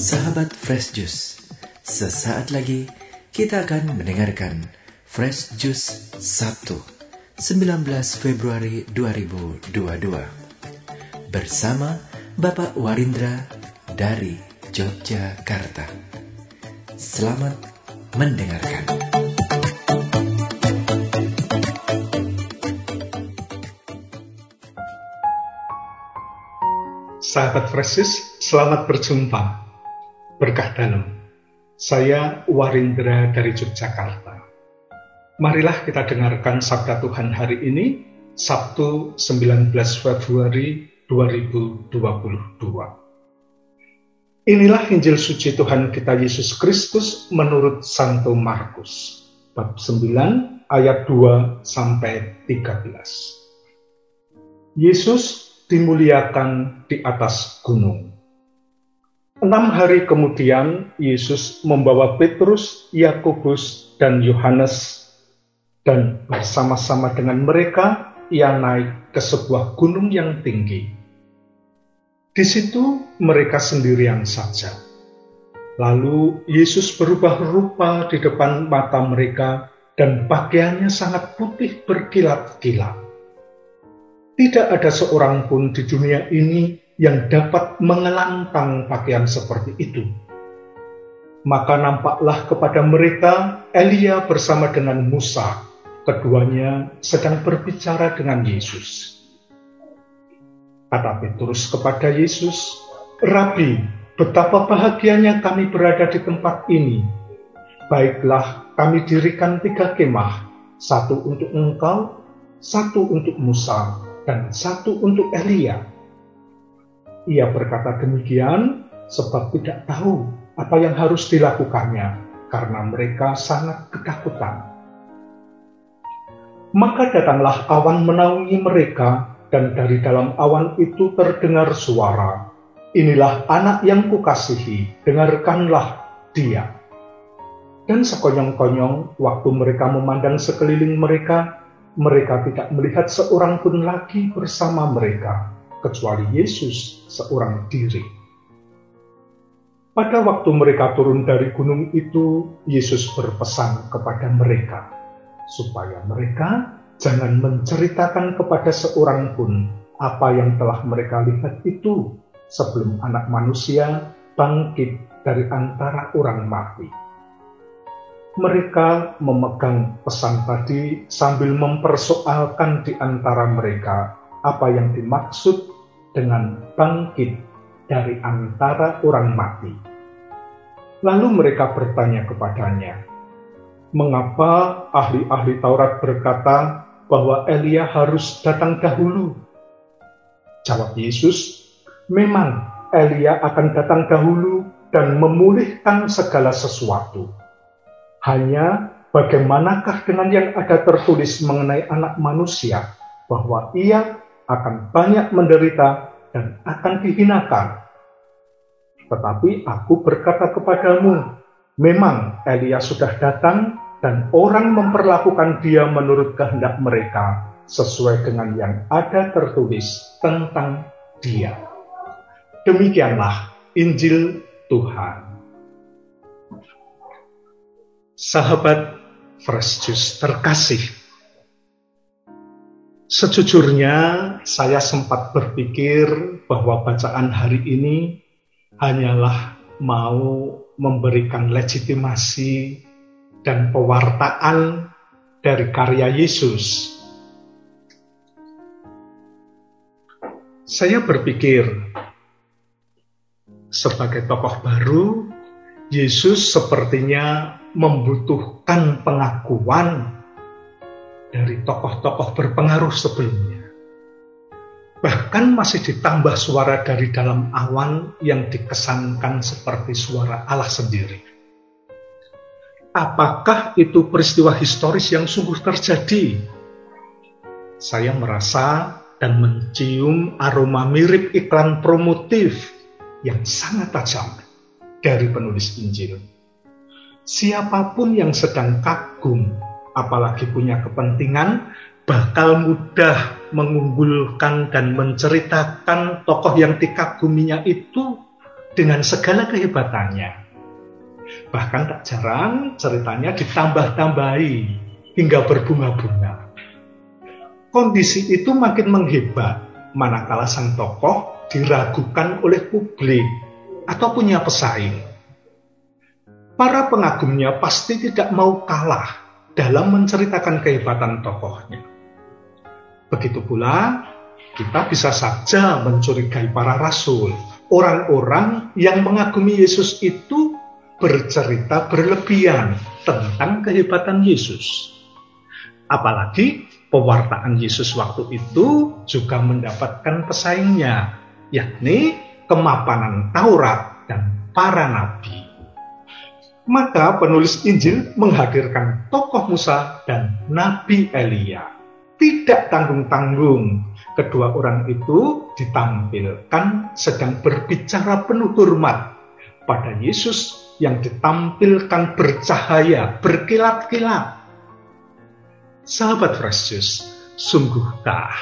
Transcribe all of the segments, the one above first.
Sahabat Fresh Juice, sesaat lagi kita akan mendengarkan Fresh Juice Sabtu, 19 Februari 2022. Bersama Bapak Warindra dari Yogyakarta. Selamat mendengarkan. Sahabat Fresis, selamat berjumpa. Berkah dalam. Saya Warindra dari Yogyakarta. Marilah kita dengarkan sabda Tuhan hari ini, Sabtu 19 Februari 2022. Inilah Injil suci Tuhan kita Yesus Kristus menurut Santo Markus, bab 9 ayat 2 sampai 13. Yesus dimuliakan di atas gunung. Enam hari kemudian, Yesus membawa Petrus, Yakobus, dan Yohanes, dan bersama-sama dengan mereka ia naik ke sebuah gunung yang tinggi. Di situ mereka sendirian saja. Lalu Yesus berubah rupa di depan mata mereka, dan pakaiannya sangat putih berkilat-kilat tidak ada seorang pun di dunia ini yang dapat mengelantang pakaian seperti itu. Maka nampaklah kepada mereka Elia bersama dengan Musa. Keduanya sedang berbicara dengan Yesus. Kata Petrus kepada Yesus, Rabi, betapa bahagianya kami berada di tempat ini. Baiklah, kami dirikan tiga kemah, satu untuk engkau, satu untuk Musa, dan satu untuk Elia. Ia berkata demikian sebab tidak tahu apa yang harus dilakukannya karena mereka sangat ketakutan. Maka datanglah awan menaungi mereka dan dari dalam awan itu terdengar suara, Inilah anak yang kukasihi, dengarkanlah dia. Dan sekonyong-konyong waktu mereka memandang sekeliling mereka, mereka tidak melihat seorang pun lagi bersama mereka, kecuali Yesus seorang diri. Pada waktu mereka turun dari gunung itu, Yesus berpesan kepada mereka, supaya mereka jangan menceritakan kepada seorang pun apa yang telah mereka lihat itu sebelum anak manusia bangkit dari antara orang mati mereka memegang pesan tadi sambil mempersoalkan di antara mereka apa yang dimaksud dengan bangkit dari antara orang mati. Lalu mereka bertanya kepadanya, "Mengapa ahli-ahli Taurat berkata bahwa Elia harus datang dahulu?" Jawab Yesus, "Memang Elia akan datang dahulu dan memulihkan segala sesuatu." Hanya bagaimanakah dengan yang ada tertulis mengenai anak manusia, bahwa ia akan banyak menderita dan akan dihinakan. Tetapi aku berkata kepadamu, memang Elia sudah datang dan orang memperlakukan dia menurut kehendak mereka sesuai dengan yang ada tertulis tentang dia. Demikianlah Injil Tuhan. Sahabat Fresh Juice terkasih, sejujurnya saya sempat berpikir bahwa bacaan hari ini hanyalah mau memberikan legitimasi dan pewartaan dari karya Yesus. Saya berpikir, sebagai tokoh baru, Yesus sepertinya membutuhkan pengakuan dari tokoh-tokoh berpengaruh sebelumnya. Bahkan masih ditambah suara dari dalam awan yang dikesankan seperti suara Allah sendiri. Apakah itu peristiwa historis yang sungguh terjadi? Saya merasa dan mencium aroma mirip iklan promotif yang sangat tajam dari penulis Injil siapa pun yang sedang kagum, apalagi punya kepentingan, bakal mudah mengunggulkan dan menceritakan tokoh yang dikaguminya itu dengan segala kehebatannya. Bahkan tak jarang ceritanya ditambah-tambahi hingga berbunga-bunga. Kondisi itu makin menghebat manakala sang tokoh diragukan oleh publik atau punya pesaing. Para pengagumnya pasti tidak mau kalah dalam menceritakan kehebatan tokohnya. Begitu pula, kita bisa saja mencurigai para rasul, orang-orang yang mengagumi Yesus itu bercerita berlebihan tentang kehebatan Yesus. Apalagi pewartaan Yesus waktu itu juga mendapatkan pesaingnya, yakni kemapanan Taurat dan para nabi. Maka penulis Injil menghadirkan tokoh Musa dan Nabi Elia. Tidak tanggung-tanggung, kedua orang itu ditampilkan sedang berbicara penuh hormat pada Yesus yang ditampilkan bercahaya, berkilat-kilat. Sahabat Fresh sungguhkah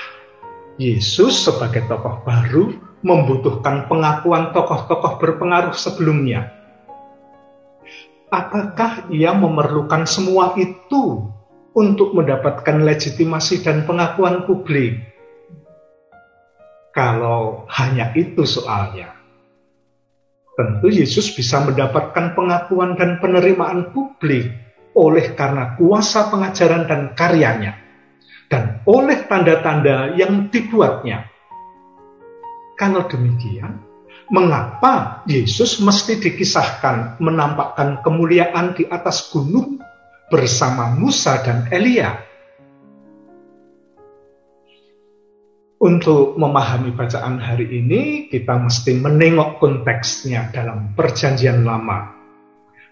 Yesus sebagai tokoh baru membutuhkan pengakuan tokoh-tokoh berpengaruh sebelumnya? Apakah ia memerlukan semua itu untuk mendapatkan legitimasi dan pengakuan publik? Kalau hanya itu soalnya, tentu Yesus bisa mendapatkan pengakuan dan penerimaan publik oleh karena kuasa pengajaran dan karyanya, dan oleh tanda-tanda yang dibuatnya. Kalau demikian, mengapa Yesus mesti dikisahkan menampakkan kemuliaan di atas gunung bersama Musa dan Elia. Untuk memahami bacaan hari ini, kita mesti menengok konteksnya dalam Perjanjian Lama,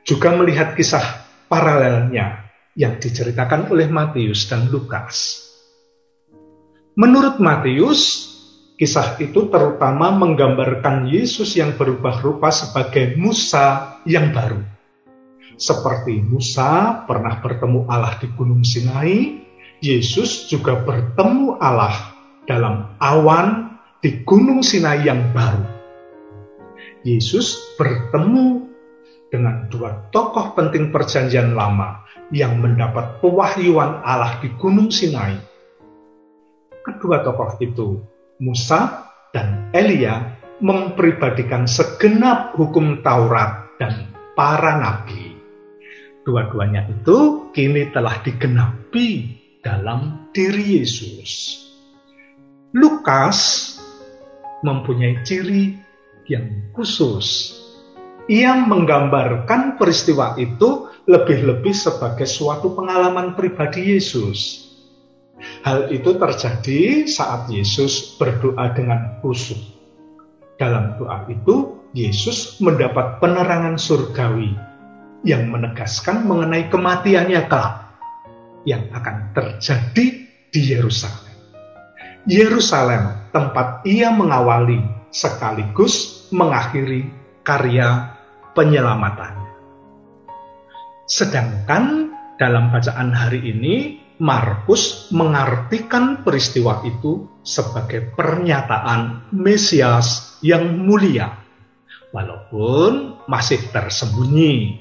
juga melihat kisah paralelnya yang diceritakan oleh Matius dan Lukas. Menurut Matius, Kisah itu terutama menggambarkan Yesus yang berubah rupa sebagai Musa yang baru. Seperti Musa pernah bertemu Allah di Gunung Sinai, Yesus juga bertemu Allah dalam awan di Gunung Sinai yang baru. Yesus bertemu dengan dua tokoh penting Perjanjian Lama yang mendapat pewahyuan Allah di Gunung Sinai. Kedua tokoh itu Musa dan Elia mempribadikan segenap hukum Taurat dan para nabi. Dua-duanya itu kini telah digenapi dalam diri Yesus. Lukas mempunyai ciri yang khusus. Ia menggambarkan peristiwa itu lebih-lebih sebagai suatu pengalaman pribadi Yesus Hal itu terjadi saat Yesus berdoa dengan khusyuk. Dalam doa itu, Yesus mendapat penerangan surgawi yang menegaskan mengenai kematiannya kelak yang akan terjadi di Yerusalem. Yerusalem tempat ia mengawali sekaligus mengakhiri karya penyelamatannya. Sedangkan dalam bacaan hari ini Markus mengartikan peristiwa itu sebagai pernyataan Mesias yang mulia, walaupun masih tersembunyi.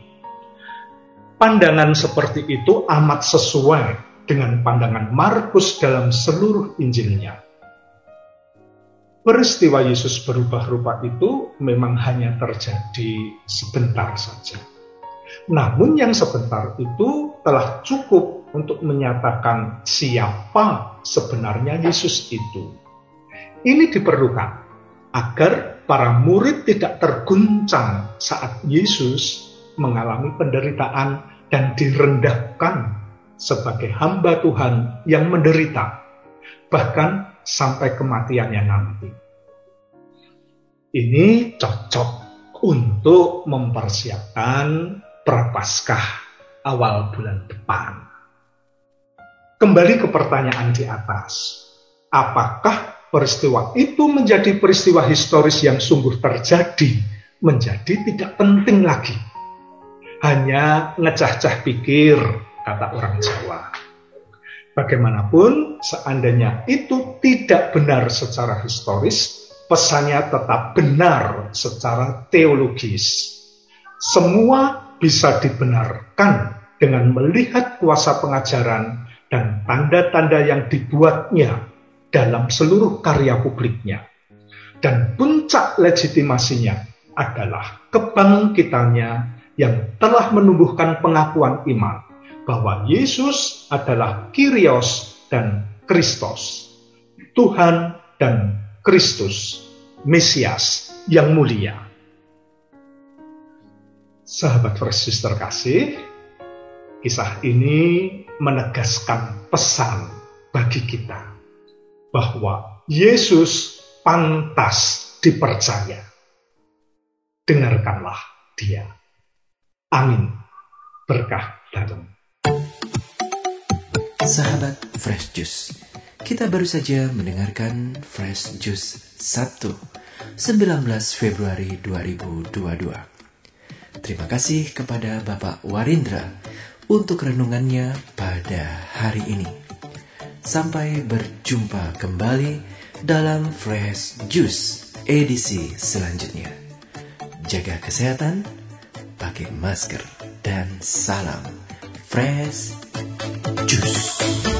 Pandangan seperti itu amat sesuai dengan pandangan Markus dalam seluruh Injilnya. Peristiwa Yesus berubah rupa itu memang hanya terjadi sebentar saja. Namun yang sebentar itu telah cukup untuk menyatakan siapa sebenarnya Yesus itu. Ini diperlukan agar para murid tidak terguncang saat Yesus mengalami penderitaan dan direndahkan sebagai hamba Tuhan yang menderita, bahkan sampai kematiannya nanti. Ini cocok untuk mempersiapkan prapaskah awal bulan depan. Kembali ke pertanyaan di atas. Apakah peristiwa itu menjadi peristiwa historis yang sungguh terjadi menjadi tidak penting lagi? Hanya ngecah-cah pikir, kata orang Jawa. Bagaimanapun, seandainya itu tidak benar secara historis, pesannya tetap benar secara teologis. Semua bisa dibenarkan dengan melihat kuasa pengajaran dan tanda-tanda yang dibuatnya dalam seluruh karya publiknya. Dan puncak legitimasinya adalah kebangkitannya yang telah menumbuhkan pengakuan iman bahwa Yesus adalah Kyrios dan Kristus, Tuhan dan Kristus, Mesias yang mulia. Sahabat Yesus terkasih, kisah ini menegaskan pesan bagi kita bahwa Yesus pantas dipercaya. Dengarkanlah dia. Amin. Berkah dalam. Sahabat Fresh Juice, kita baru saja mendengarkan Fresh Juice Sabtu 19 Februari 2022. Terima kasih kepada Bapak Warindra untuk renungannya pada hari ini. Sampai berjumpa kembali dalam Fresh Juice edisi selanjutnya. Jaga kesehatan, pakai masker, dan salam Fresh Juice.